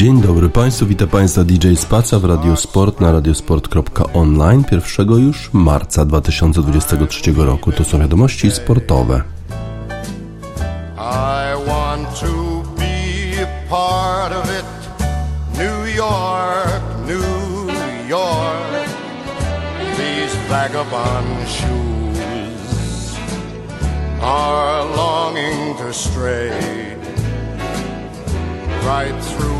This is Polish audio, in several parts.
Dzień dobry Państwu, witam Państwa DJ Spaca w Radio Sport na radiosport.online 1 już marca 2023 roku. To są wiadomości sportowe. I want to be a part of it. New York, New York. These vagabond shoes are longing to stray right through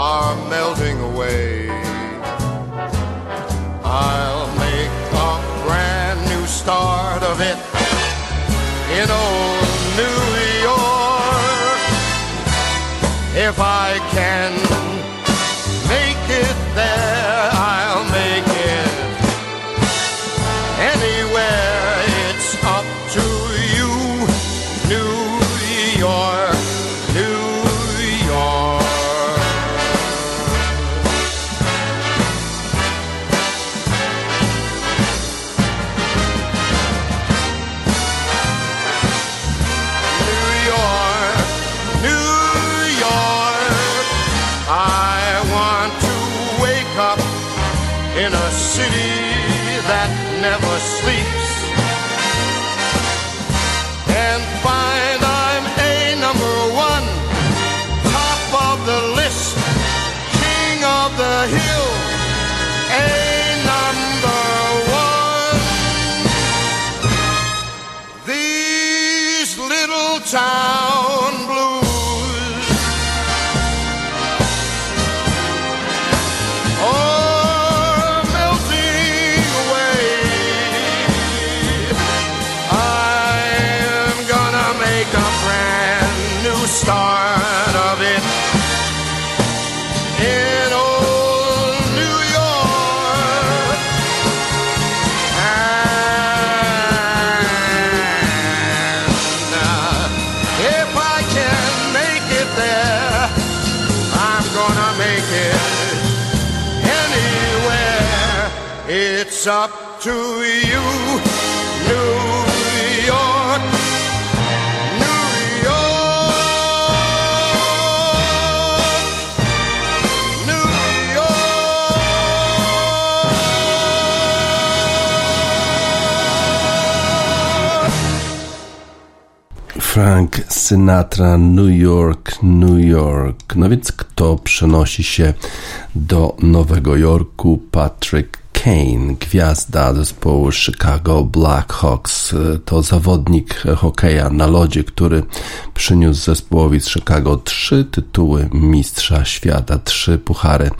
are melting away. I'll make a brand new start of it in old New York. If I can make it there, never sleep. Up to you, New York. Frank Sinatra, New York, New York. No więc kto przenosi się do Nowego Jorku? Patrick Kane, gwiazda zespołu Chicago Blackhawks. To zawodnik hokeja na lodzie, który przyniósł zespołowi z Chicago trzy tytuły mistrza świata, trzy puchary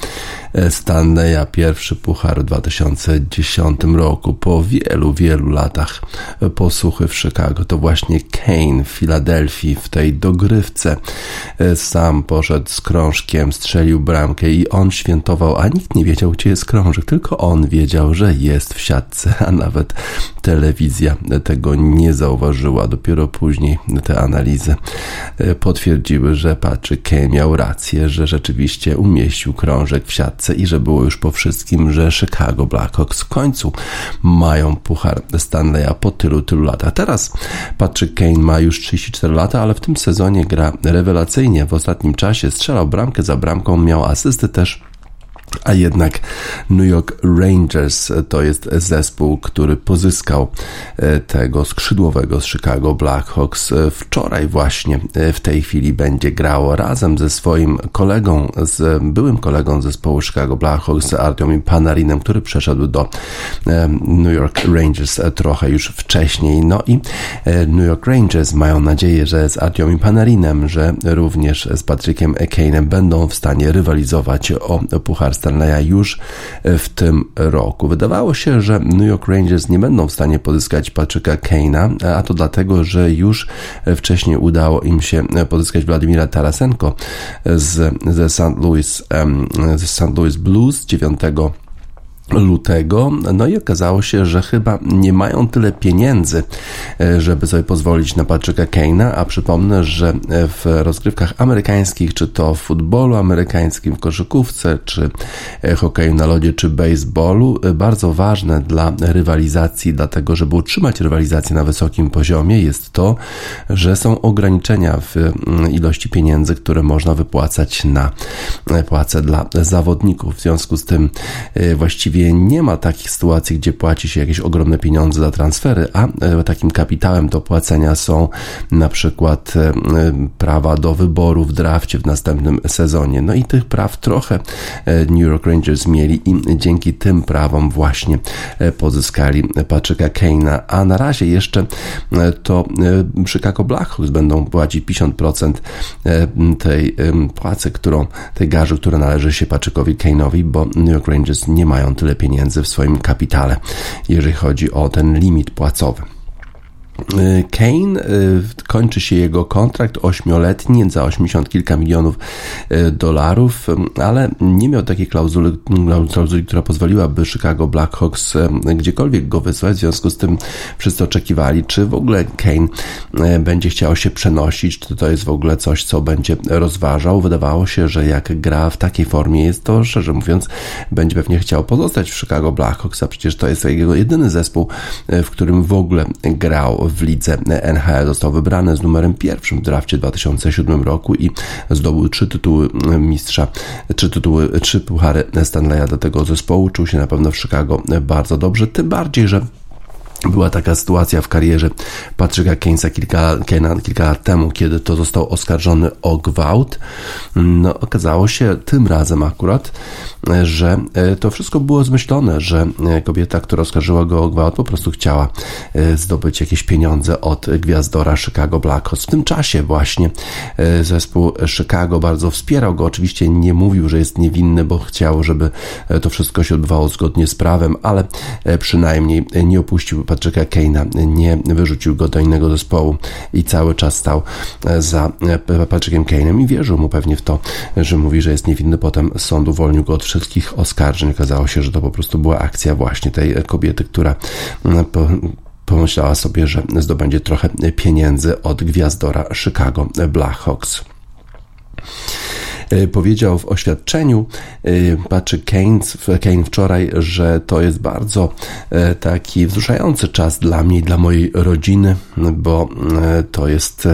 Stanleya, pierwszy puchar w 2010 roku. Po wielu, wielu latach posłuchy w Chicago to właśnie Kane w Filadelfii w tej dogrywce sam poszedł z krążkiem, strzelił bramkę i on świętował, a nikt nie wiedział, gdzie jest krążek, tylko on wiedział, że jest w siatce, a nawet telewizja tego nie zauważyła. Dopiero później te analizy potwierdziły, że Patrick Kane miał rację, że rzeczywiście umieścił krążek w siatce i że było już po wszystkim, że Chicago Blackhawks w końcu mają puchar Stanleya po tylu, tylu latach. Teraz Patrick Kane ma już 34 lata, ale w tym sezonie gra rewelacyjnie. W ostatnim czasie strzelał bramkę za bramką, miał asysty też a jednak New York Rangers to jest zespół, który pozyskał tego skrzydłowego z Chicago Blackhawks. Wczoraj właśnie w tej chwili będzie grał razem ze swoim kolegą, z byłym kolegą zespołu Chicago Blackhawks, Artiomim Panarinem, który przeszedł do New York Rangers trochę już wcześniej. No i New York Rangers mają nadzieję, że z Artiomim Panarinem, że również z Patrickiem Kane'em będą w stanie rywalizować o Puchar Stanleya już w tym roku. Wydawało się, że New York Rangers nie będą w stanie pozyskać Patricka Kane'a, a to dlatego, że już wcześniej udało im się pozyskać Władimira Tarasenko z, ze St. Louis, St. Louis Blues 9 lutego, no i okazało się, że chyba nie mają tyle pieniędzy, e, żeby sobie pozwolić na Patricka Kane'a, a przypomnę, że w rozgrywkach amerykańskich, czy to w futbolu amerykańskim, w koszykówce, czy e, hokeju na lodzie, czy baseballu, e, bardzo ważne dla rywalizacji, dlatego żeby utrzymać rywalizację na wysokim poziomie jest to, że są ograniczenia w mm, ilości pieniędzy, które można wypłacać na płace dla zawodników. W związku z tym właściwie właściwie nie ma takich sytuacji, gdzie płaci się jakieś ogromne pieniądze za transfery, a e, takim kapitałem do płacenia są na przykład e, prawa do wyboru w drafcie w następnym sezonie. No i tych praw trochę e, New York Rangers mieli i dzięki tym prawom właśnie pozyskali Patricka Kane'a, a na razie jeszcze to Chicago Blackhawks będą płacić 50% tej płacy, którą, tej garzy, która należy się Patrickowi Kane'owi, bo New York Rangers nie mają tyle pieniędzy w swoim kapitale, jeżeli chodzi o ten limit płacowy. Y, Kane y, kończy się jego kontrakt ośmioletni za 80 kilka milionów y, dolarów, ale nie miał takiej klauzuli, klauzuli, która pozwoliłaby Chicago Blackhawks gdziekolwiek go wysłać. W związku z tym wszyscy oczekiwali, czy w ogóle Kane będzie chciał się przenosić, czy to jest w ogóle coś, co będzie rozważał. Wydawało się, że jak gra w takiej formie jest to, szczerze mówiąc, będzie pewnie chciał pozostać w Chicago Blackhawks, a przecież to jest jego jedyny zespół, w którym w ogóle grał w lidze NHL. Został wybrany z numerem pierwszym w drafcie 2007 roku i zdobył trzy tytuły mistrza, trzy tytuły, trzy puchary Stanleya do tego zespołu. Czuł się na pewno w Chicago bardzo dobrze, tym bardziej, że była taka sytuacja w karierze Patricka Keynes'a kilka, kilka lat temu, kiedy to został oskarżony o gwałt. No, okazało się tym razem akurat, że e, to wszystko było zmyślone, że e, kobieta, która oskarżyła go o gwałt, po prostu chciała e, zdobyć jakieś pieniądze od gwiazdora Chicago Blackhawks. W tym czasie właśnie zespół Chicago bardzo wspierał go. Oczywiście nie mówił, że jest niewinny, bo chciał, żeby to wszystko się odbywało zgodnie z prawem, ale przynajmniej nie opuścił Patricka Kane'a, nie wyrzucił go do innego zespołu i cały czas stał za Patrickiem Kane'em i wierzył mu pewnie w to, że mówi, że jest niewinny. Potem sąd uwolnił go od wszystkich oskarżeń. Okazało się, że to po prostu była akcja właśnie tej kobiety, która mm, pomyślała sobie, że zdobędzie trochę pieniędzy od gwiazdora Chicago Blackhawks. E, powiedział w oświadczeniu e, Patrick Keynes, Kane wczoraj, że to jest bardzo e, taki wzruszający czas dla mnie i dla mojej rodziny, bo to jest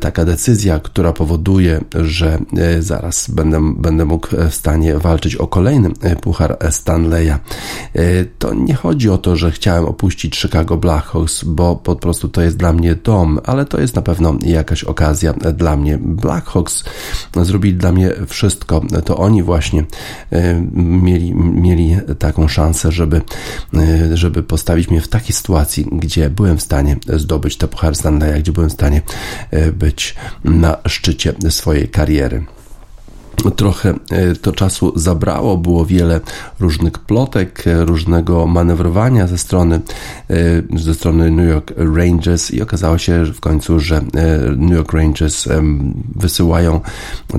taka decyzja, która powoduje, że zaraz będę, będę mógł w stanie walczyć o kolejny puchar Stanleya. To nie chodzi o to, że chciałem opuścić Chicago Blackhawks, bo po prostu to jest dla mnie dom, ale to jest na pewno jakaś okazja dla mnie. Blackhawks zrobili zrobili dla mnie wszystko. To oni właśnie e, mieli, mieli taką szansę, żeby, e, żeby postawić mnie w takiej sytuacji, gdzie byłem w stanie zdobyć te puchar Stanleya, gdzie byłem w stanie e, być na szczycie swojej kariery trochę e, to czasu zabrało, było wiele różnych plotek, e, różnego manewrowania ze strony, e, ze strony New York Rangers i okazało się że w końcu, że New York Rangers wysyłają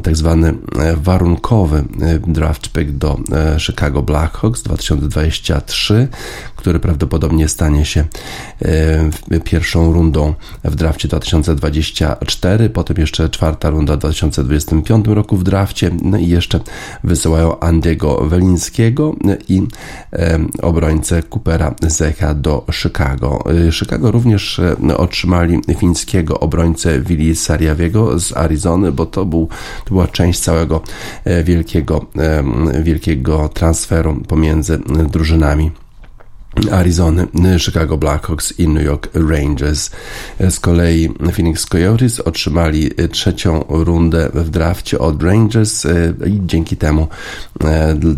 tak zwany warunkowy draft pick do Chicago Blackhawks 2023, który prawdopodobnie stanie się pierwszą rundą w drafcie 2024, potem jeszcze czwarta runda w 2025 roku w drafcie no i jeszcze wysyłają Andiego Welińskiego i obrońcę Coopera Zecha do Chicago. Y, Chicago również e, otrzymali fińskiego obrońcę Willi Sariawiego z Arizony, bo to, był, to była część całego e, wielkiego, wielkiego transferu pomiędzy drużynami. Arizony, Chicago Blackhawks i New York Rangers. Z kolei Phoenix Coyotes otrzymali trzecią rundę w drafcie od Rangers i dzięki temu,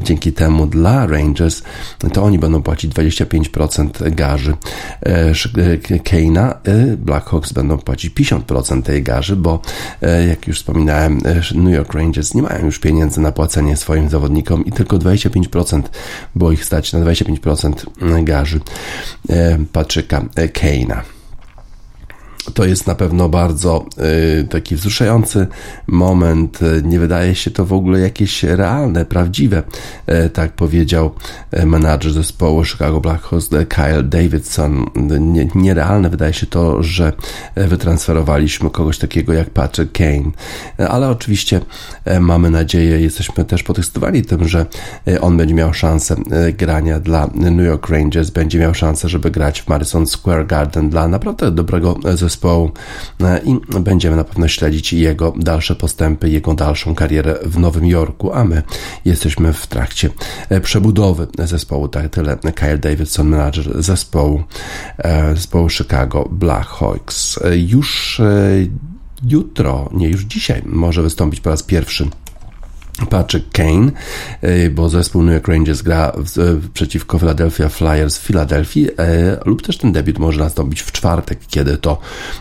dzięki temu dla Rangers to oni będą płacić 25% garzy Keina, Blackhawks będą płacić 50% tej garzy, bo jak już wspominałem, New York Rangers nie mają już pieniędzy na płacenie swoim zawodnikom i tylko 25% było ich stać na 25% garzy e, Patryka Keina to jest na pewno bardzo y, taki wzruszający moment. Nie wydaje się to w ogóle jakieś realne, prawdziwe, y, tak powiedział y, menadżer zespołu Chicago Blackhawks Kyle Davidson. Nie, nierealne wydaje się to, że wytransferowaliśmy kogoś takiego jak Patrick Kane, ale oczywiście mamy nadzieję, jesteśmy też podekscytowani tym, że on będzie miał szansę grania dla New York Rangers, będzie miał szansę, żeby grać w Madison Square Garden dla naprawdę dobrego zespołu zespołu e, i będziemy na pewno śledzić jego dalsze postępy, jego dalszą karierę w Nowym Jorku, a my jesteśmy w trakcie e, przebudowy zespołu. Tak tyle Kyle Davidson, menadżer zespołu, e, zespołu Chicago Blackhawks. Już jutro, nie już dzisiaj, może wystąpić po raz pierwszy Patrick Kane, y, bo zespół New York Rangers gra przeciwko Philadelphia Flyers w Filadelfii, e, lub też ten debiut może nastąpić w czwartek, kiedy to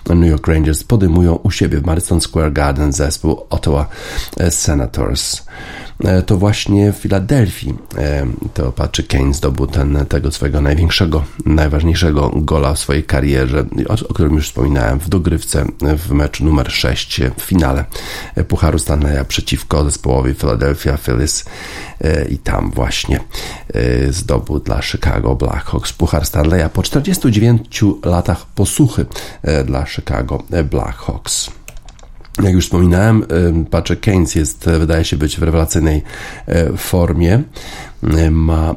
New York Rangers podejmują u siebie w Madison Square Garden zespół Ottawa Senators. E, to właśnie w Filadelfii e, to Patrick Kane zdobył ten, tego swojego największego, najważniejszego gola w swojej karierze, o, o którym już wspominałem w dogrywce w meczu numer 6 w finale Pucharu Stanleya przeciwko zespołowi Philadelphia Phillies e, i tam właśnie zdobył dla Chicago Blackhawks Puchar Stanleya po 49 latach posłuchy dla Chicago Blackhawks. Jak już wspominałem, Patrick Keynes jest, wydaje się być w rewelacyjnej e, formie. E, ma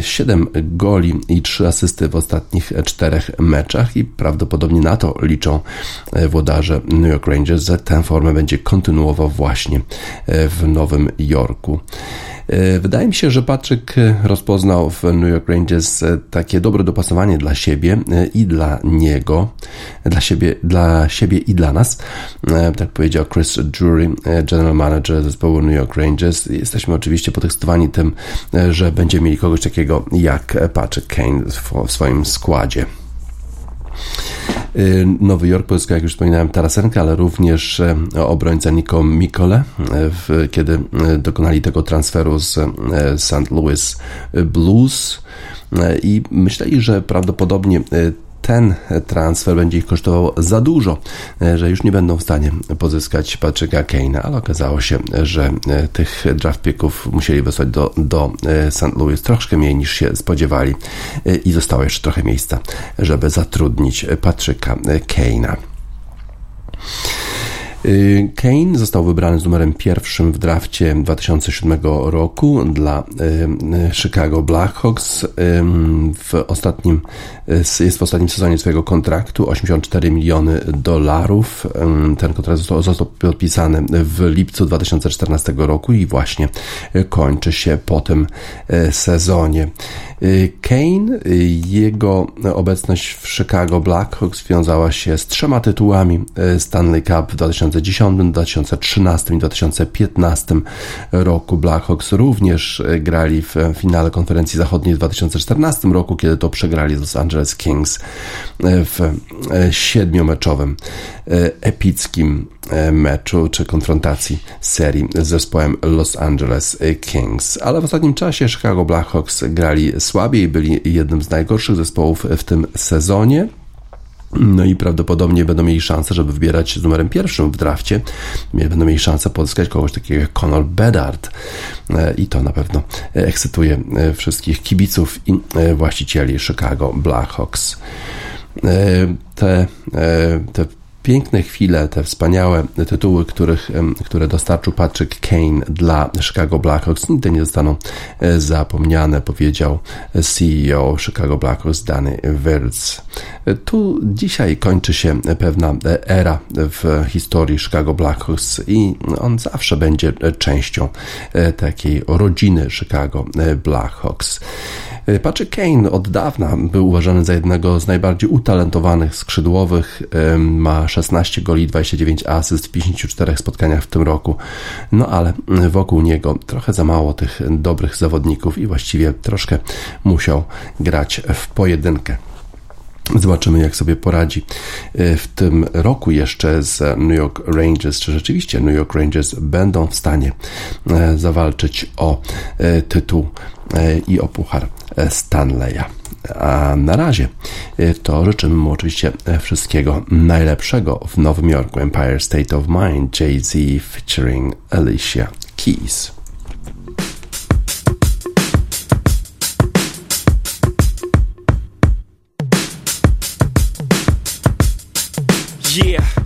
7 e, goli i 3 asysty w ostatnich czterech meczach i prawdopodobnie na to liczą włodarze New York Rangers, że tę formę będzie kontynuował właśnie w Nowym Jorku. E, wydaje mi się, że Patrick rozpoznał w New York Rangers e, takie dobre dopasowanie dla siebie e, i dla niego, dla siebie, dla siebie i dla nas. Tak powiedział Chris Drury, general manager zespołu New York Rangers. Jesteśmy oczywiście podekscytowani tym, że będziemy mieli kogoś takiego jak Patrick Kane w swoim składzie. Y, Nowy Jork pozyskał, jak już wspominałem, Tarasenka, ale również e, obrońca Nico Mikole, e, kiedy e, dokonali tego transferu z St. Louis Blues i myśleli, że prawdopodobnie ten transfer będzie ich kosztował za dużo, e, że już nie będą w stanie pozyskać Patricka Kane'a, ale okazało się, że e, tych draft picków musieli wysłać do, do e, St. Louis troszkę mniej niż się spodziewali i zostało jeszcze trochę miejsca, żeby zatrudnić Patricka Kane'a. Y, Kane został wybrany z numerem pierwszym w drafcie 2007 roku dla y, Chicago Blackhawks. W ostatnim, jest w ostatnim sezonie swojego kontraktu 84 miliony dolarów. Ten kontrakt został, został podpisany w lipcu 2014 roku i właśnie kończy się po tym sezonie. Y, Kane, jego obecność w Chicago Blackhawks wiązała się z trzema tytułami Stanley Cup w 2000 2010, 2013 i 2015 roku. Blackhawks również e, grali w finale konferencji zachodniej w 2014 roku, kiedy to przegrali z Los Angeles Kings e, w e, siedmiomeczowym epickim meczu czy konfrontacji serii z zespołem Los Angeles Kings. Ale w ostatnim czasie Chicago Blackhawks grali słabiej, byli jednym z najgorszych zespołów w tym sezonie. No i prawdopodobnie będą mieli szansę, żeby wybierać z numerem pierwszym w drafcie. Będą mieli szansę pozyskać kogoś takiego jak Conor Bedard. E, I to na pewno ekscytuje e, wszystkich kibiców i e, właścicieli Chicago Blackhawks. Te, te piękne chwile, te wspaniałe tytuły, których, które dostarczył Patrick Kane dla Chicago Blackhawks, nigdy nie zostaną e, zapomniane, powiedział CEO Chicago Blackhawks Danny Wirtz. Tu dzisiaj kończy się pewna era w historii Chicago Blackhawks i on zawsze będzie częścią e, takiej rodziny Chicago Blackhawks. Patrick Kane od dawna był uważany za jednego z najbardziej utalentowanych skrzydłowych. Ma 16 goli, 29 asyst w 54 spotkaniach w tym roku. No ale wokół niego trochę za mało tych dobrych zawodników i właściwie troszkę musiał grać w pojedynkę. Zobaczymy, jak sobie poradzi e, w tym roku jeszcze z New York Rangers. Czy rzeczywiście New York Rangers będą w stanie e, zawalczyć o e, tytuł i o puchar Stanleya. A na razie to życzymy mu oczywiście wszystkiego najlepszego w Nowym Jorku. Empire State of Mind, Jay-Z featuring Alicia Keys. Yeah.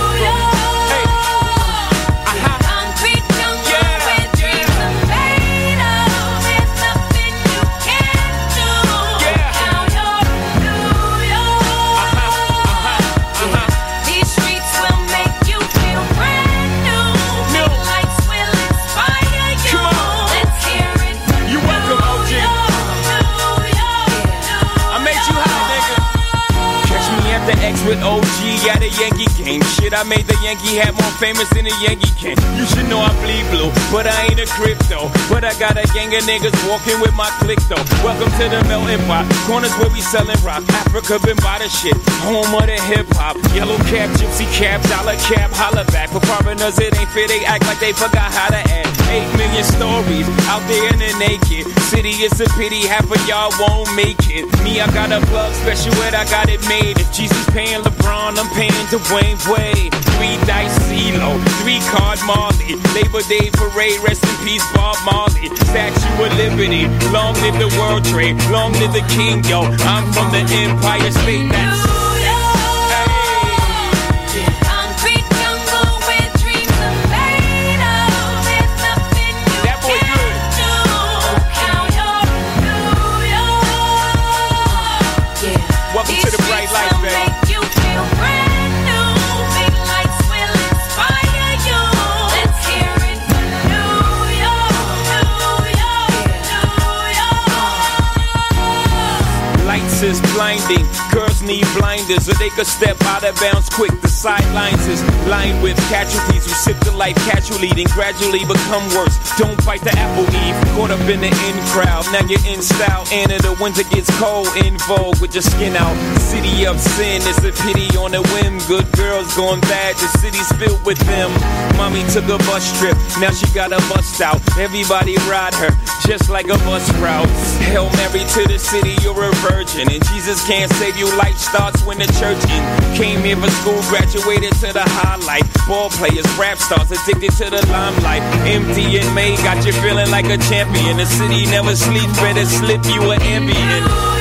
With OG at a Yankee game. Shit, I made the Yankee hat more famous than the Yankee can. You should know I bleed blue, but I ain't a crypto. But I got a gang of niggas walking with my click though. Welcome to the melting pot. Corners where we selling rock. Africa been by the shit. Home of the hip hop. Yellow cap, gypsy cap, dollar cap, holla back. For foreigners, it ain't fair. They act like they forgot how to act. Eight million stories out there in the naked city. It's a pity half of y'all won't make it. Me, I got a plug special, and I got it made. If Jesus paying LeBron, I'm paying Dwayne Wade. Three dice CeeLo, three card Marley. Labor Day parade, rest in peace Bob Marley. Statue of Liberty, long live the World Trade, long live the King, yo. I'm from the Empire State. That's blinding. Girls need blinders so they could step out of bounds quick. The sidelines is lined with casualties who sip the life casually, then gradually become worse. Don't bite the apple eve. Caught up in the in crowd. Now you're in style. And the winter gets cold. In vogue with your skin out. City of sin. It's a pity on a whim. Good girls going bad. The city's filled with them. Mommy took a bus trip. Now she got a bust out. Everybody ride her just like a bus route. Hail Mary to the city. You're a virgin. And Jesus can't save you. Life starts when the church in. Came here for school, graduated to the highlight. Ball players, rap stars, addicted to the limelight. Empty and May got you feeling like a champion. The city never sleeps, better slip you an ambient.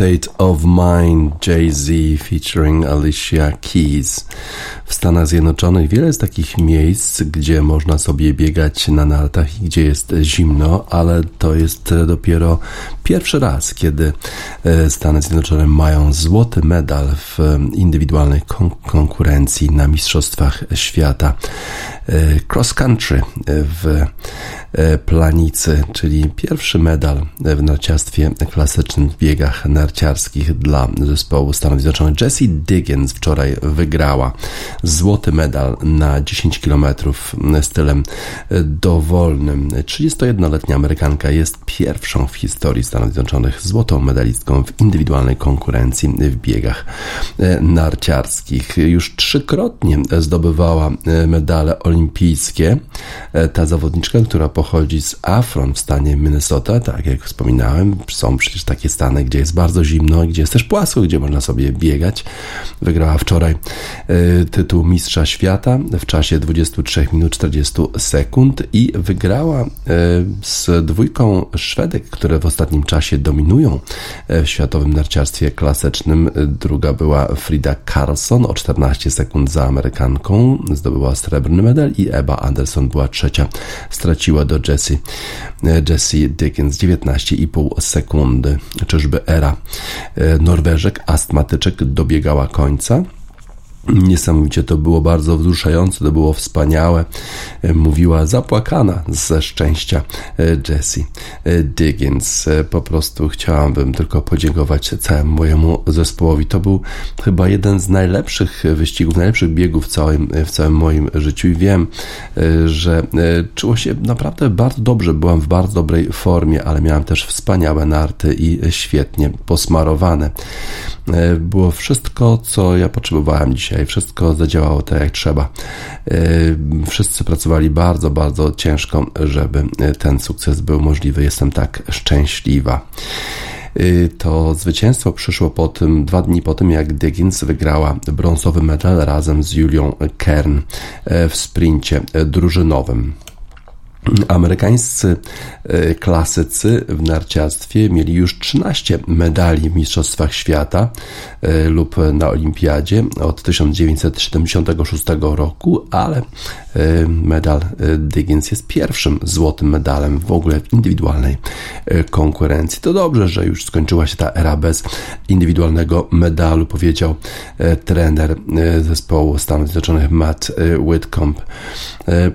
State of Mind, Jay-Z featuring Alicia Keys. W Stanach Zjednoczonych wiele jest takich miejsc, gdzie można sobie biegać na nartach i gdzie jest zimno, ale to jest dopiero pierwszy raz, kiedy e, Stany Zjednoczone mają złoty medal w indywidualnej kon konkurencji na Mistrzostwach Świata. E, cross country w e, Planicy, czyli pierwszy medal w narciarstwie klasycznym w biegach narciarskich dla zespołu Stanów Zjednoczonych. Jessie Diggins wczoraj wygrała złoty medal na 10 km stylem dowolnym. 31-letnia Amerykanka jest pierwszą w historii Stanów Zjednoczonych złotą medalistką w indywidualnej konkurencji w biegach narciarskich. Już trzykrotnie zdobywała medale olimpijskie. Ta zawodniczka, która pochodzi z Afron w stanie Minnesota, tak jak wspominałem, są przecież takie stany, gdzie jest bardzo zimno, gdzie jest też płasko, gdzie można sobie biegać. Wygrała wczoraj e, tytuł Mistrza Świata w czasie 23 minut 40 sekund i wygrała e, z dwójką Szwedek, które w ostatnim czasie dominują e, w światowym narciarstwie klasycznym. Druga była Frida Carlson o 14 sekund za Amerykanką, zdobyła srebrny medal i Eba Anderson była trzecia, straciła do Jessie, Jessie Dickens 19,5 sekundy. Czyżby era e, Norweżek, astmatyczek dobiegała końca? Niesamowicie to było bardzo wzruszające, to było wspaniałe. E, mówiła zapłakana ze szczęścia e, Jessie e, Diggins. Po prostu chciałabym tylko podziękować całemu mojemu zespołowi. To był chyba jeden z najlepszych wyścigów, najlepszych biegów w całym, w całym moim życiu i wiem, że czuło się naprawdę bardzo dobrze. Byłam w bardzo dobrej formie, ale miałam też wspaniałe narty i świetnie posmarowane. Było wszystko, co ja potrzebowałem dzisiaj dzisiaj wszystko zadziałało tak jak trzeba. E, wszyscy pracowali bardzo, bardzo ciężko, żeby ten sukces był możliwy. Jestem tak szczęśliwa. E, to zwycięstwo przyszło po tym, dwa dni po tym, jak Diggins wygrała brązowy medal razem z Julią Kern e, w sprincie drużynowym. Amerykańscy e, klasycy w narciarstwie mieli już 13 medali w Mistrzostwach Świata e, lub na Olimpiadzie od 1976 roku, ale e, medal Diggins jest pierwszym złotym medalem w ogóle w indywidualnej konkurencji. To dobrze, że już skończyła się ta era bez indywidualnego medalu, powiedział trener zespołu Stanów Zjednoczonych Matt Whitcomb.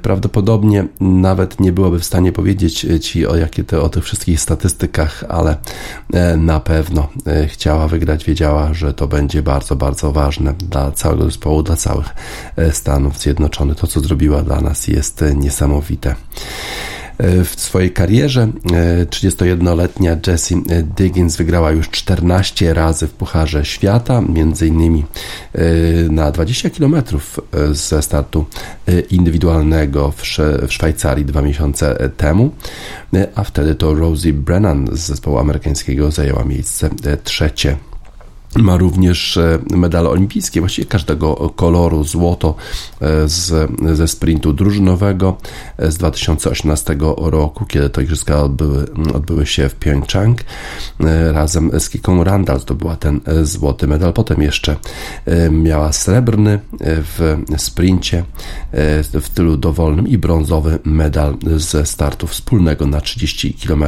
Prawdopodobnie nawet nie byłaby w stanie powiedzieć Ci o, jakie te, o tych wszystkich statystykach, ale e, na pewno e, chciała wygrać, wiedziała, że to będzie bardzo, bardzo ważne dla całego zespołu, dla całych e, Stanów Zjednoczonych. To, co zrobiła dla nas jest niesamowite. W swojej karierze 31-letnia Jessie Diggins wygrała już 14 razy w Pucharze Świata, między innymi e, na 20 km ze startu e, indywidualnego w Szwajcarii dwa miesiące temu, e, a wtedy to Rosie Brennan z zespołu amerykańskiego zajęła miejsce trzecie. Ma również e, medale olimpijskie, właściwie każdego koloru, złoto e, z, ze sprintu drużynowego e, z 2018 roku, kiedy to igrzyska odbyły, odbyły się w Pyeongchang. Razem z Kiką Randall zdobyła ten złoty medal. Potem jeszcze miała srebrny w sprincie w stylu dowolnym i brązowy medal ze startu wspólnego na 30 km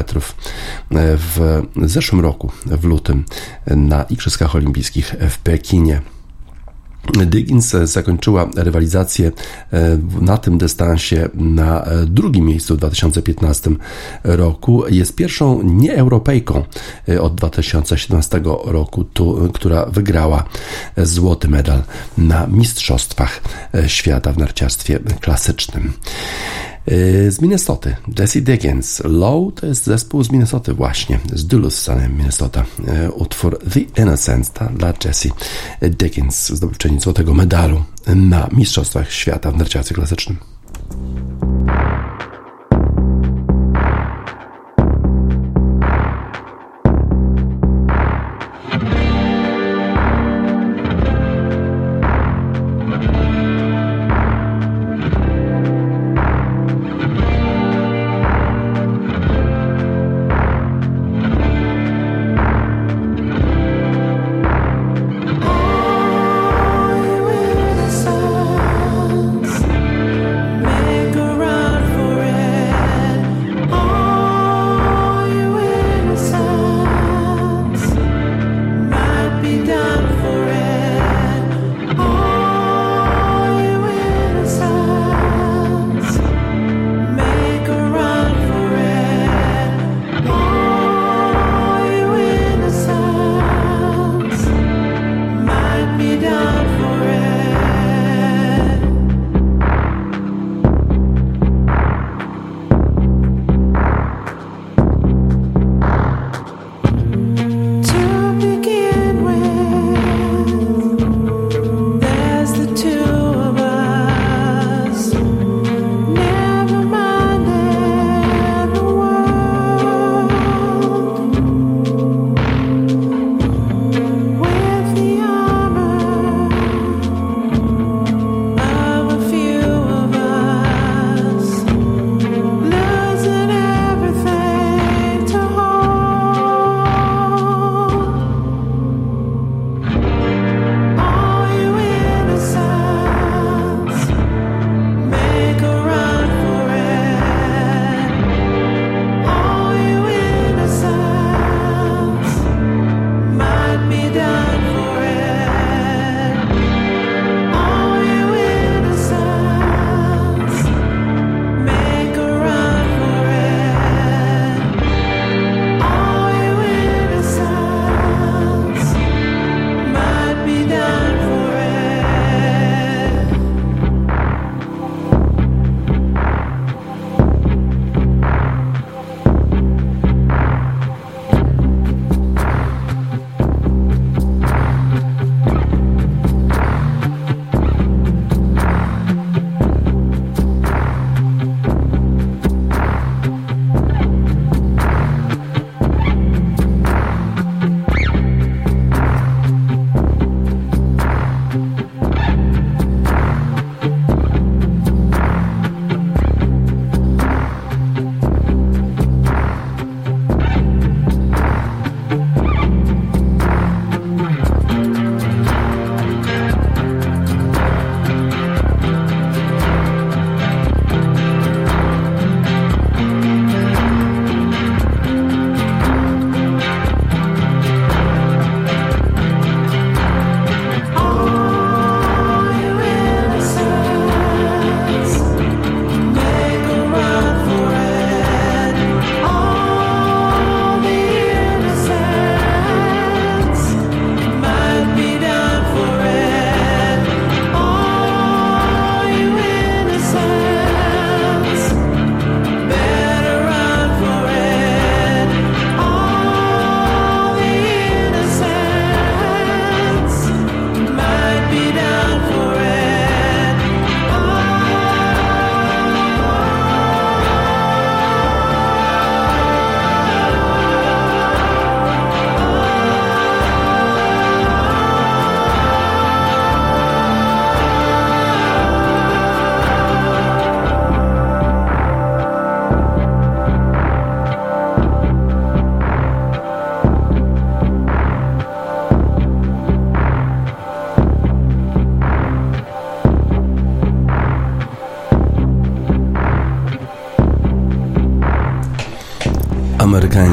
w zeszłym roku, w lutym na Igrzyskach Olimpijskich w Pekinie. Diggins zakończyła rywalizację e, na tym dystansie na e, drugim miejscu w 2015 roku. Jest pierwszą nieeuropejką e, od 2017 roku, tu, która wygrała złoty medal na Mistrzostwach Świata w narciarstwie klasycznym. Y, z Minnesoty. Jesse Dickens. Low to jest zespół z Minnesoty właśnie, z Duluth stanem Minnesota. Y, utwór The Innocence dla Jesse Dickens, zdobywczyni złotego medalu na Mistrzostwach Świata w narciarstwie klasycznym.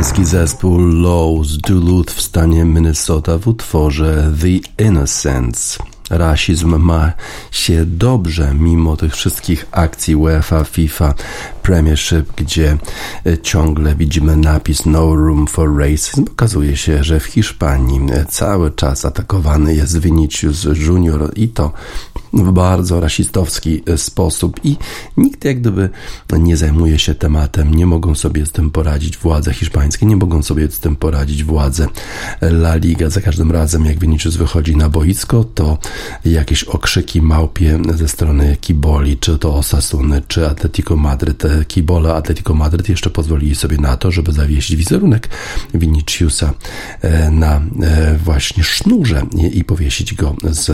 Amerykański zespół Lowe's Duluth w stanie Minnesota w utworze The Innocents. Rasizm ma się dobrze mimo tych wszystkich akcji UEFA, FIFA, Premiership, gdzie e, ciągle widzimy napis No Room for Racism. Okazuje się, że w Hiszpanii e, cały czas atakowany jest Vinicius Junior i to w bardzo rasistowski e, sposób i nikt jak gdyby nie zajmuje się tematem, nie mogą sobie z tym poradzić władze hiszpańskie, nie mogą sobie z tym poradzić władze La Liga. Za każdym razem jak Vinicius wychodzi na boisko, to jakieś okrzyki małpie ze strony Kiboli, czy to Osasuny, czy Atletico Madryt. Kibola Atletico Madryt jeszcze pozwolili sobie na to, żeby zawieźć wizerunek Viniciusa e, na e, właśnie sznurze i powiesić go z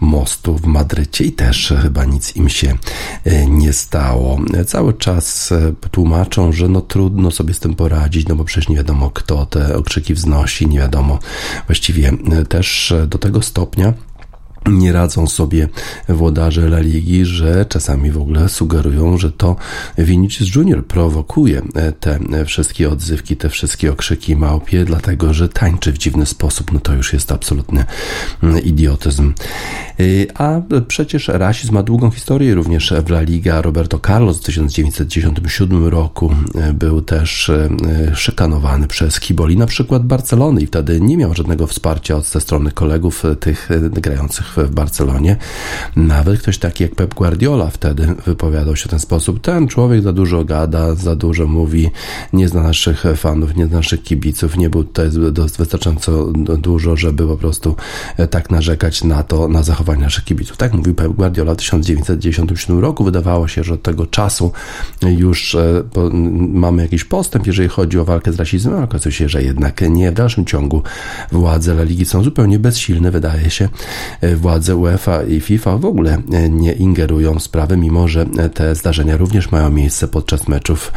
mostu w Madrycie i też chyba nic im się e, nie stało. Cały czas e, tłumaczą, że no trudno sobie z tym poradzić, no bo przecież nie wiadomo kto te okrzyki wznosi, nie wiadomo właściwie e, też do tego stopnia, nie radzą sobie włodarze La Ligi, że czasami w ogóle sugerują, że to Vinicius Junior prowokuje te wszystkie odzywki, te wszystkie okrzyki małpie, dlatego że tańczy w dziwny sposób. No to już jest absolutny idiotyzm. Y, a przecież rasizm ma długą historię również w La Liga. Roberto Carlos w 1997 roku był też szykanowany przez Kiboli, na przykład Barcelony i wtedy nie miał żadnego wsparcia od ze strony kolegów tych grających w Barcelonie. Nawet ktoś taki jak Pep Guardiola wtedy wypowiadał się w ten sposób. Ten człowiek za dużo gada, za dużo mówi, nie zna naszych fanów, nie zna naszych kibiców, nie był tutaj wystarczająco dużo, żeby po prostu tak narzekać na to, na zachowanie naszych kibiców. Tak mówił Pep Guardiola w 1997 roku. Wydawało się, że od tego czasu już e, mamy jakiś postęp, jeżeli chodzi o walkę z rasizmem, ale okazuje się, że jednak nie. W dalszym ciągu władze La Ligi są zupełnie bezsilne, wydaje się. E, władze UEFA i FIFA w ogóle e, nie ingerują w sprawy, mimo że te zdarzenia również mają miejsce podczas meczów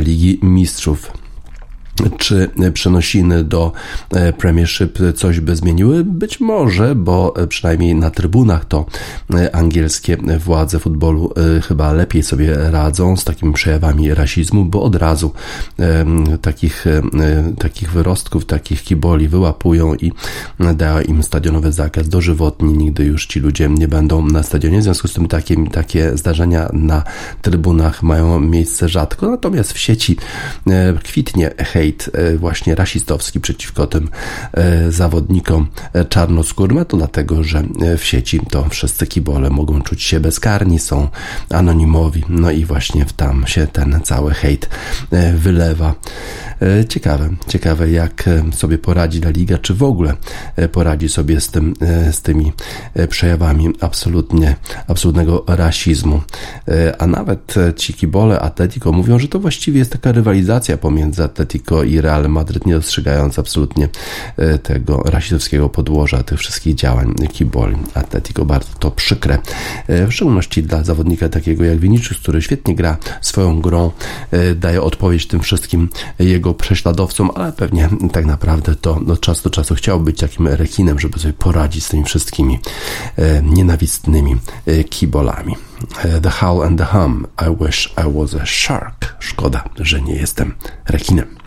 Ligi Mistrzów. Czy przenosiny do e, Premiership coś by zmieniły? Być może, bo e, przynajmniej na trybunach to e, angielskie władze futbolu chyba lepiej sobie radzą z takimi przejawami rasizmu, bo od razu takich, takich wyrostków, takich kiboli wyłapują i dają im stadionowy zakaz dożywotni. Nigdy już ci ludzie nie będą na stadionie. W związku z tym takie, takie zdarzenia na trybunach mają miejsce rzadko. Natomiast w sieci kwitnie hej hejt e, właśnie rasistowski przeciwko tym e, zawodnikom e, czarnoskórym, a to dlatego, że w sieci to wszyscy kibole mogą czuć się bezkarni, są anonimowi, no i właśnie tam się ten cały hejt wylewa. Ciekawe, ciekawe jak sobie poradzi La Liga, czy w ogóle poradzi sobie z, tym, z tymi przejawami absolutnie, absolutnego rasizmu. A nawet ci kibole Atletico mówią, że to właściwie jest taka rywalizacja pomiędzy Atletico Atletico i Real Madryt, nie dostrzegając absolutnie e, tego rasistowskiego podłoża tych wszystkich działań kiboli. Atletico bardzo to przykre, e, w szczególności dla zawodnika takiego jak Vinicius, który świetnie gra swoją grą, e, daje odpowiedź tym wszystkim jego prześladowcom, ale pewnie tak naprawdę to od czasu do czasu chciał być takim rekinem, żeby sobie poradzić z tymi wszystkimi nienawistnymi kibolami. The Howl and the Hum. I wish I was a shark. Szkoda, że nie jestem rekinem.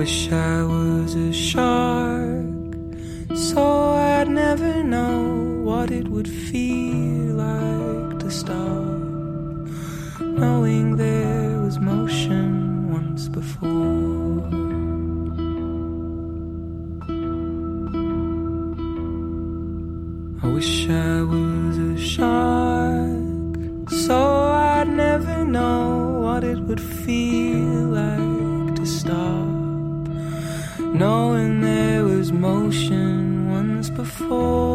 Wish I was a shark, so I'd never know what it would feel like to stop, knowing there was motion once before. I wish I was a shark, so I'd never know what it would feel ocean once before.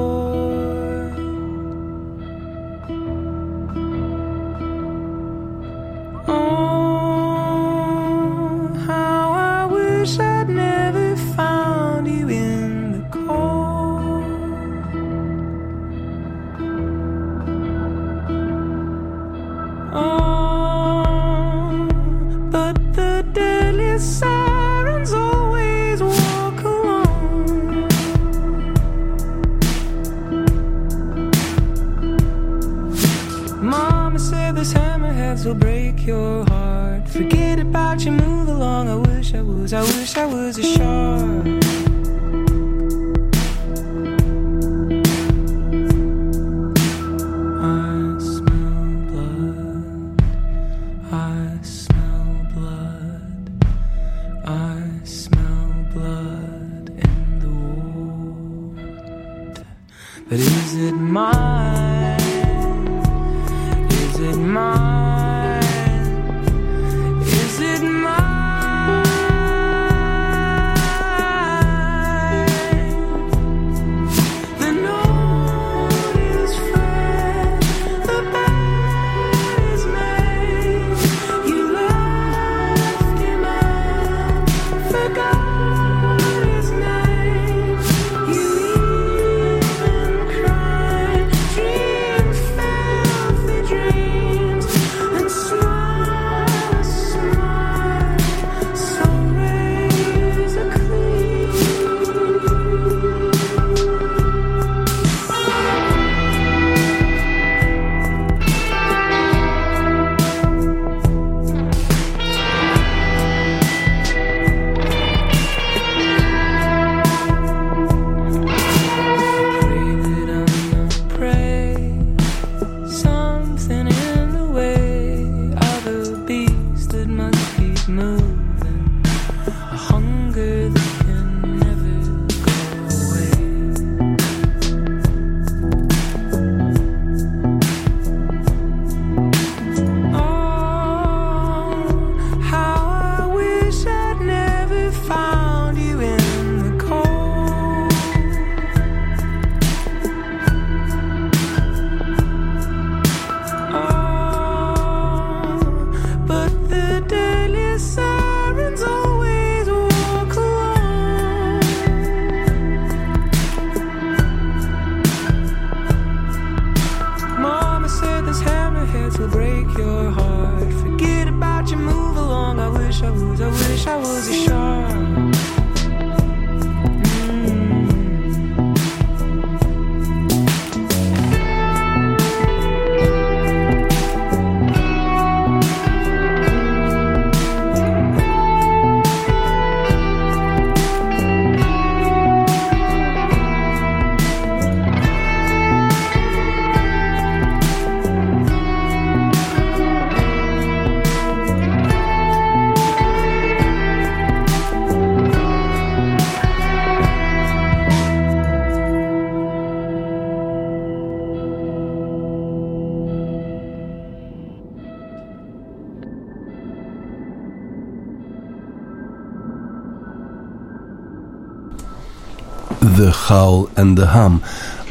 Howl and the Hum.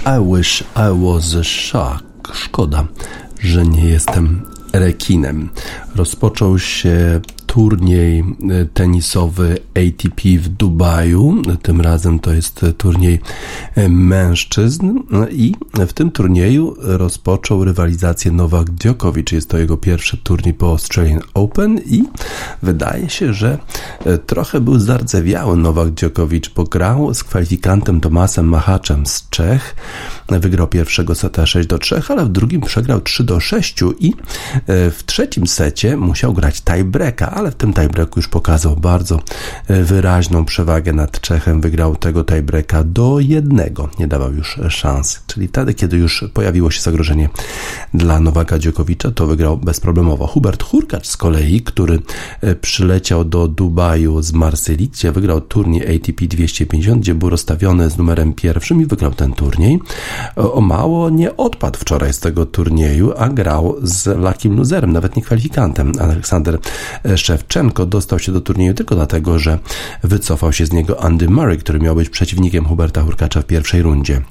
I wish I was a shark. Szkoda, że nie jestem rekinem. Rozpoczął się turniej e, tenisowy ATP w Dubaju. Tym razem to jest turniej e, mężczyzn i w tym turnieju rozpoczął rywalizację Nowak Djokovic. Jest to jego pierwszy turniej po Australian Open i wydaje się, że e, trochę był zardzewiały Nowak Djokovic, bo grał z kwalifikantem Tomasem Machaczem z Czech. Wygrał pierwszego seta 6 do 3, ale w drugim przegrał 3 do 6 i w trzecim secie musiał grać tiebreaka, ale w tym tiebreaku już pokazał bardzo wyraźną przewagę nad Czechem. Wygrał tego tiebreaka do jednego, nie dawał już szans. Czyli wtedy, kiedy już pojawiło się zagrożenie dla Nowaka Dziokowicza, to wygrał bezproblemowo. Hubert Hurkacz z kolei, który przyleciał do Dubaju z Marsylii, gdzie wygrał turniej ATP 250, gdzie był rozstawiony z numerem pierwszym i wygrał ten turniej. O mało nie odpadł wczoraj z tego turnieju, a grał z lakim luzerem, nawet nie kwalifikantem. Aleksander Szewczenko dostał się do turnieju tylko dlatego, że wycofał się z niego Andy Murray, który miał być przeciwnikiem Huberta Hurkacza w pierwszej rundzie.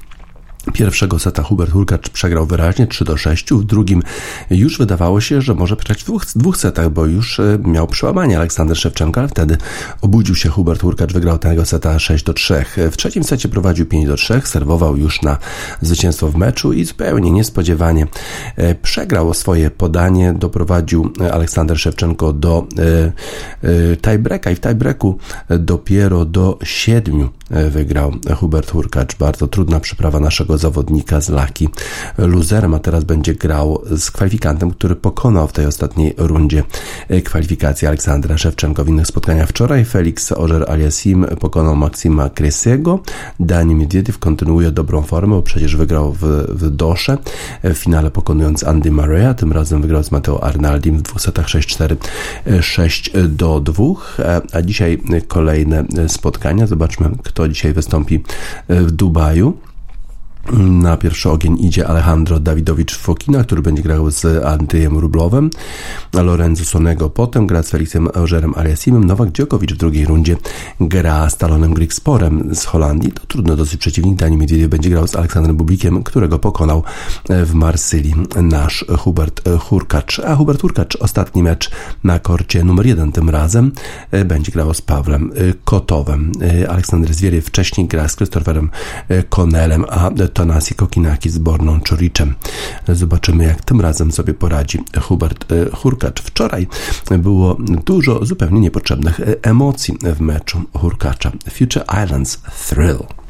Pierwszego seta Hubert Hurkacz przegrał wyraźnie 3 do 6. W drugim już wydawało się, że może przegrać w dwóch, dwóch setach, bo już miał przełamanie Aleksander Szewczenko, ale wtedy obudził się Hubert Hurkacz, wygrał tego seta 6 do 3. W trzecim secie prowadził 5 do 3, serwował już na zwycięstwo w meczu i zupełnie niespodziewanie przegrał swoje podanie, doprowadził Aleksander Szewczenko do tiebreaka i w tiebreaku dopiero do 7 e, wygrał Hubert Hurkacz. Bardzo trudna przyprawa naszego zawodnika z Laki luzerem, a teraz będzie grał z kwalifikantem, który pokonał w tej ostatniej rundzie kwalifikacji Aleksandra Szewczenko. W innych spotkaniach wczoraj Felix Ożer Aliasim pokonał Maksima Kresiego. Dani Miedwiediew kontynuuje dobrą formę, bo przecież wygrał w, w Dosze w finale pokonując Andy Murray'a. Tym razem wygrał z Mateo Arnaldim w dwóch setach 6-4, 6 do 2. A dzisiaj kolejne spotkania. Zobaczmy, kto dzisiaj wystąpi w Dubaju. Na pierwszy ogień idzie Alejandro Dawidowicz Fokina, który będzie grał z Andrzejem Rublowem, Lorenzo Sonego potem gra z Felixem Eugerem Aliasimem, Nowak Dziokowicz w drugiej rundzie gra z Talonem Grigsporem z Holandii. To trudno dosyć przeciwnik, Dani Medvedev będzie grał z Aleksandrem Bublikiem, którego pokonał w Marsylii nasz Hubert Hurkacz. A Hubert Hurkacz ostatni mecz na korcie numer jeden tym razem będzie grał z Pawlem Kotowem. Aleksander Zwieriew wcześniej gra z Christopherem Konelem, a Tanasi Kokinaki z Borną Czoriczem. Zobaczymy, jak tym razem sobie poradzi Hubert e, Hurkacz. Wczoraj było dużo zupełnie niepotrzebnych emocji w meczu Hurkacza. Future Islands Thrill.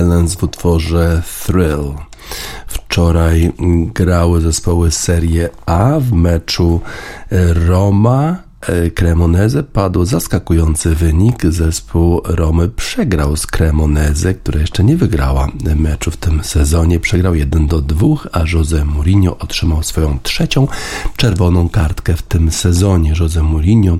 Islands w utworze Thrill. Wczoraj grały zespoły Serie A w meczu Roma Cremoneze padł zaskakujący wynik. Zespół Romy przegrał z Cremoneze, która jeszcze nie wygrała meczu w tym sezonie. Przegrał 1 do 2, a Jose Mourinho otrzymał swoją trzecią czerwoną kartkę w tym sezonie. Jose Mourinho,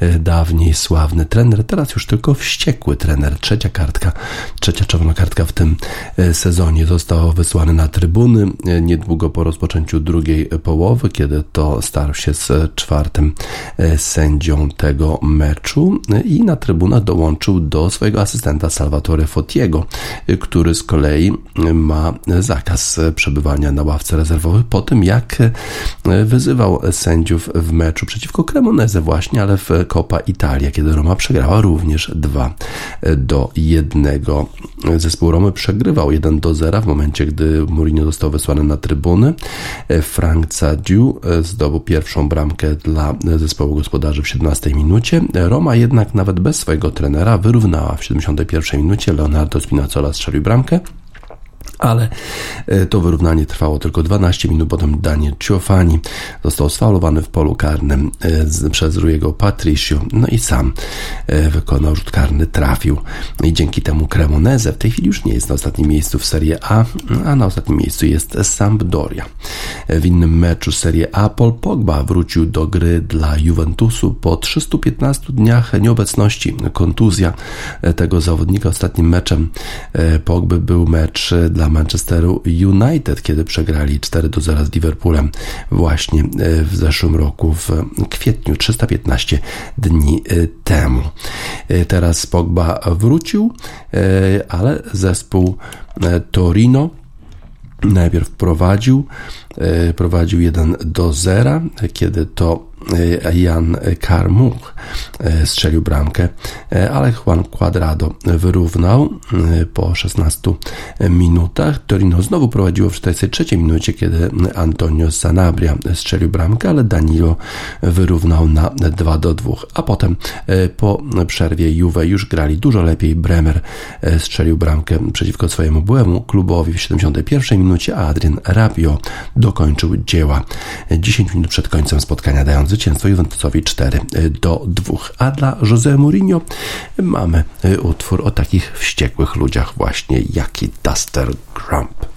e, dawniej sławny trener, teraz już tylko wściekły trener. Trzecia kartka, trzecia czerwona kartka w tym e, sezonie. Został wysłany na trybuny niedługo po rozpoczęciu drugiej połowy, kiedy to starł się z czwartym sędzią tego meczu i na trybunach dołączył do swojego asystenta Salvatore Fotiego, który z kolei ma zakaz przebywania na ławce rezerwowej po tym, jak wyzywał sędziów w meczu przeciwko Cremoneze właśnie, ale w Coppa Italia, kiedy Roma przegrała również 2 do 1. Zespół Romy przegrywał 1 do 0 w momencie, gdy Mourinho został wysłany na trybuny. Frank Zadziu zdobył pierwszą bramkę dla zespołu gospodarzy w 17 minucie. Roma jednak nawet bez swojego trenera wyrównała w 71 minucie. Leonardo Spinazzola strzelił bramkę ale e, to wyrównanie trwało tylko 12 minut, potem Daniel Ciofani został sfaulowany w polu karnym e, przez Rujego Patricio, no i sam e, wykonał rzut karny, trafił i dzięki temu Cremoneze w tej chwili już nie jest na ostatnim miejscu w Serie A, a na ostatnim miejscu jest Sampdoria. W innym meczu Serie A Paul Pogba wrócił do gry dla Juventusu po 315 dniach nieobecności. Kontuzja tego zawodnika ostatnim meczem Pogby był mecz dla Manchesteru United, kiedy przegrali 4 do 0 z Liverpoolem właśnie e, w zeszłym roku w kwietniu, 315 dni e, temu. E, teraz Pogba wrócił, ale zespół Torino najpierw prowadził, prowadził 1 do 0, kiedy to Jan Karmuch e, strzelił bramkę, e, ale Juan Cuadrado wyrównał po 16 minutach. Torino znowu prowadziło w 43 minucie, kiedy Antonio Sanabria strzelił bramkę, ale Danilo wyrównał na 2 do 2. A potem po przerwie Juve już grali dużo lepiej. Bremer strzelił bramkę przeciwko swojemu byłemu klubowi w 71 minucie, a Adrian Rabio dokończył dzieła 10 minut przed końcem spotkania, dając zwycięstwo Juventusowi 4 do 2. A dla Jose Mourinho mamy utwór o takich wściekłych ludziach właśnie, jaki Duster Grump.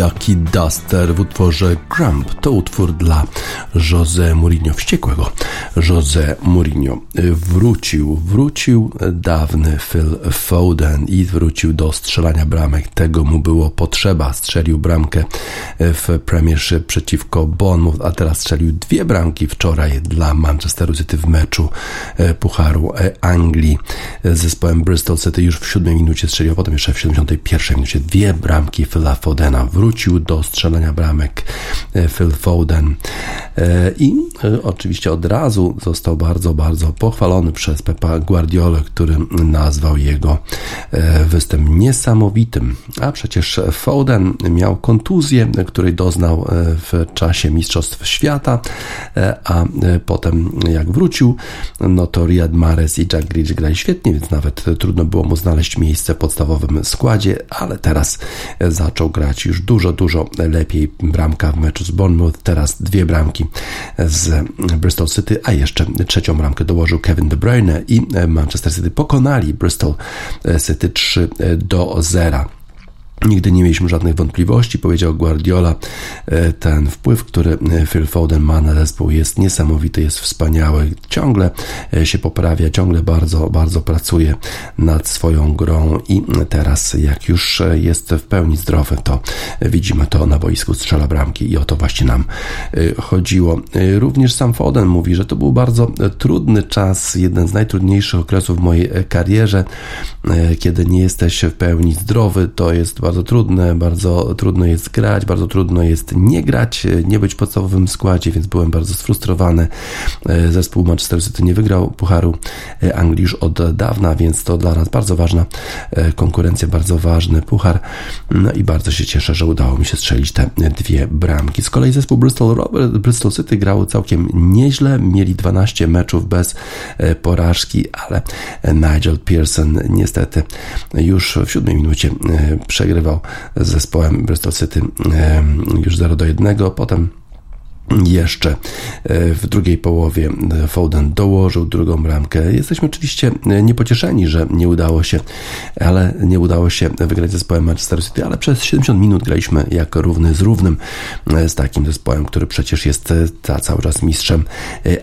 Jaki Duster w utworze Grump to utwór dla Jose Mourinho, wściekłego Jose Mourinho. Wrócił, wrócił dawny Phil Foden i wrócił do strzelania bramek. Tego mu było potrzeba. Strzelił bramkę w Premiership przeciwko Bournemouth, a teraz strzelił dwie bramki wczoraj dla Manchesteru City w meczu Pucharu Anglii z zespołem Bristol City. Już w siódmej minucie strzelił, potem jeszcze w 71 minucie dwie bramki Phila Fodena wrócił do strzelania bramek e, Phil Foden e, i e, oczywiście od razu został bardzo, bardzo pochwalony przez Pepa Guardiola, który nazwał jego występ niesamowitym. A przecież Foden miał kontuzję, której doznał w czasie Mistrzostw Świata, a potem jak wrócił, no to Riyad Mahrez i Jack Grealish grali świetnie, więc nawet trudno było mu znaleźć miejsce w podstawowym składzie, ale teraz zaczął grać już dużo, dużo lepiej. Bramka w meczu z Bournemouth, teraz dwie bramki z Bristol City, a jeszcze trzecią bramkę dołożył Kevin De Bruyne i Manchester City pokonali Bristol City 3 do 0. Nigdy nie mieliśmy żadnych wątpliwości, powiedział Guardiola. E, ten wpływ, który e, Phil Foden ma na zespół jest niesamowity, jest wspaniały. Ciągle e, się poprawia, ciągle bardzo, bardzo pracuje nad swoją grą i teraz jak już jest w pełni zdrowy, to widzimy to na boisku, strzela bramki i o to właśnie nam chodziło. Również sam Foden mówi, że to był bardzo trudny czas, jeden z najtrudniejszych okresów w mojej karierze, kiedy nie jesteś w pełni zdrowy, to jest bardzo trudne, bardzo trudno jest grać, bardzo trudno jest nie grać, nie być w podstawowym składzie, więc byłem bardzo sfrustrowany. E, zespół Manchester City nie wygrał Pucharu e, Anglii już od dawna, więc to dla nas bardzo ważna e, konkurencja, bardzo ważny puchar. No i bardzo się cieszę, że udało mi się strzelić te dwie bramki. Z kolei zespół Bristol, Bristol City grał całkiem nieźle, mieli 12 meczów bez porażki, ale Nigel Pearson niestety już w siódmej minucie przegrywał przegrywał z zespołem Bristol City już 0 do 1. Potem jeszcze e, w drugiej połowie e, Foden dołożył drugą bramkę. Jesteśmy oczywiście e, niepocieszeni, że nie udało się, ale nie udało się wygrać zespołem Manchester City, ale przez 70 minut graliśmy jak równy z równym z takim zespołem, który przecież jest cały czas mistrzem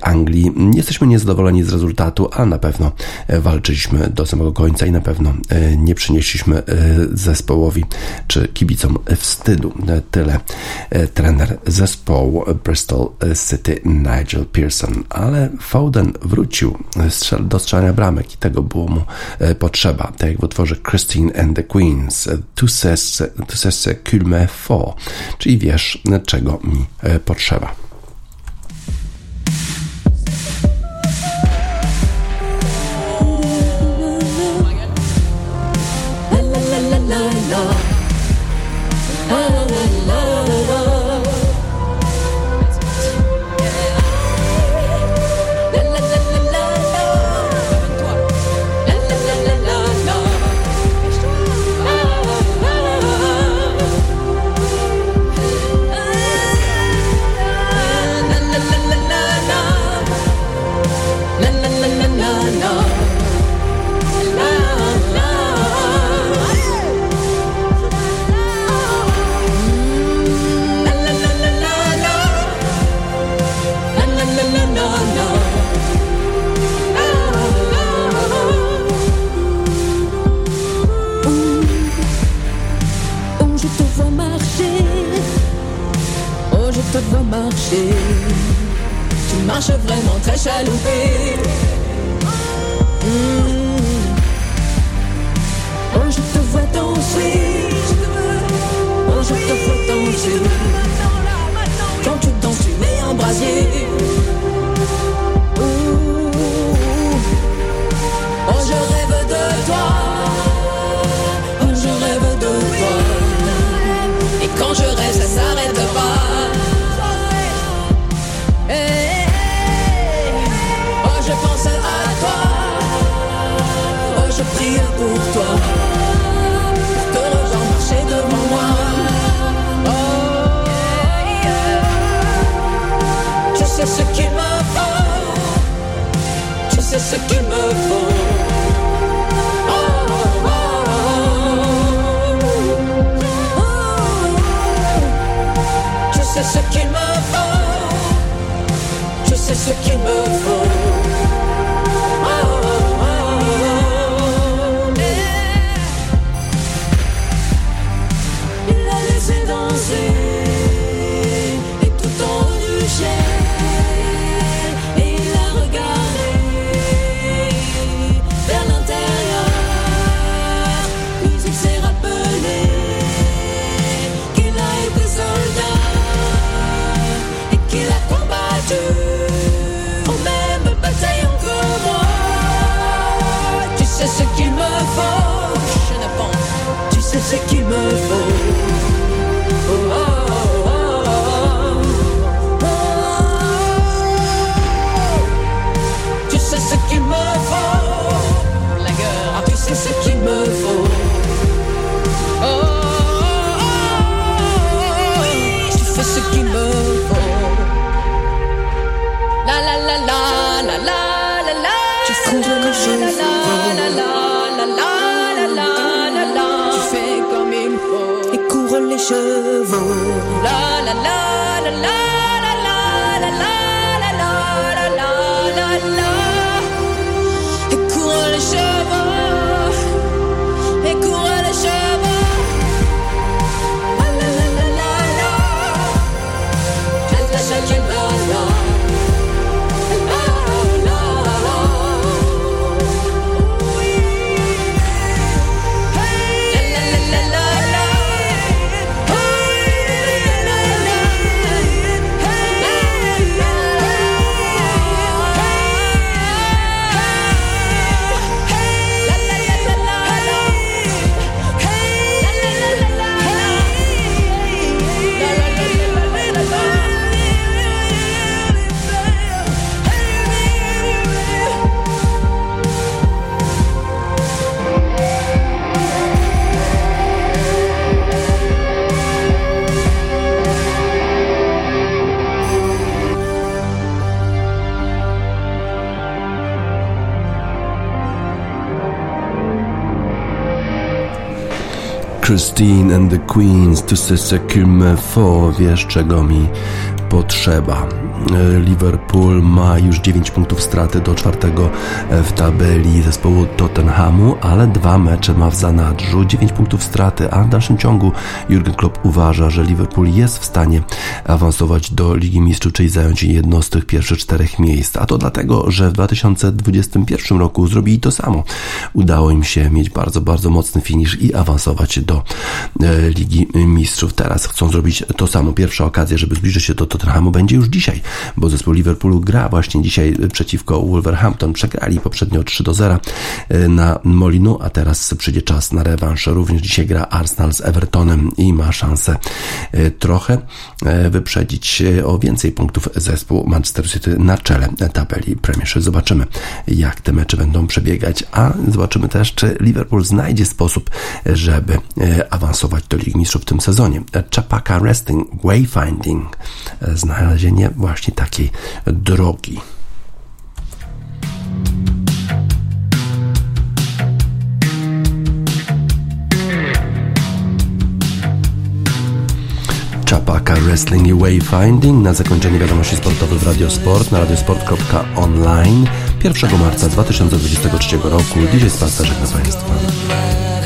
Anglii. Jesteśmy niezadowoleni z rezultatu, ale na pewno walczyliśmy do samego końca i na pewno nie przynieśliśmy zespołowi czy kibicom wstydu. Tyle trener zespołu Bristol City Nigel Pearson, ale Foden wrócił do strzelania bramek i tego było mu e, potrzeba. Tak jak w utworze Christine and the Queens, tu sais ce qu'il me faut, czyli wiesz, czego mi e, potrzeba. je te vois marcher. Tu marches vraiment très chaloupé. Mmh. Oh, je te vois danser. Oh, je te vois danser. Quand tu danses, tu mets un brasier. took you move Christine and the Queens, tu ce qu'il me faut, wiesz czego mi potrzeba. E, Liverpool ma już 9 punktów straty do czwartego e, w tabeli zespołu Tottenhamu, ale dwa mecze ma w zanadrzu, 9 punktów straty, a w dalszym ciągu Jurgen Klopp uważa, że Liverpool jest w stanie awansować do Ligi Mistrzów, czyli zająć jedno z tych pierwszych czterech miejsc. A to dlatego, że w 2021 roku zrobili to samo. Udało im się mieć bardzo, bardzo mocny finisz i awansować do e, Ligi Mistrzów. Teraz chcą zrobić to samo. Pierwsza okazja, żeby zbliżyć się do Tottenhamu będzie już dzisiaj, bo zespół Liverpoolu gra właśnie dzisiaj przeciwko Wolverhampton. Przegrali poprzednio 3 do 0 na Molinu, a teraz przyjdzie czas na rewanż. Również dzisiaj gra Arsenal z Evertonem i ma szansę e, trochę e, wyprzedzić o więcej punktów zespół Manchester City na czele tabeli Premiership. Zobaczymy, jak te mecze będą przebiegać, a zobaczymy też, czy Liverpool znajdzie sposób, żeby awansować do Ligi Mistrzów w tym sezonie. Chapaka Wrestling Wayfinding znalezienie właśnie takiej drogi. Chapaka Wrestling i Wayfinding. Na zakończenie wiadomości sportowych w Radiosport na radiosport.online 1 marca 2023 roku. Dzisiaj z Pasta żegna Państwa.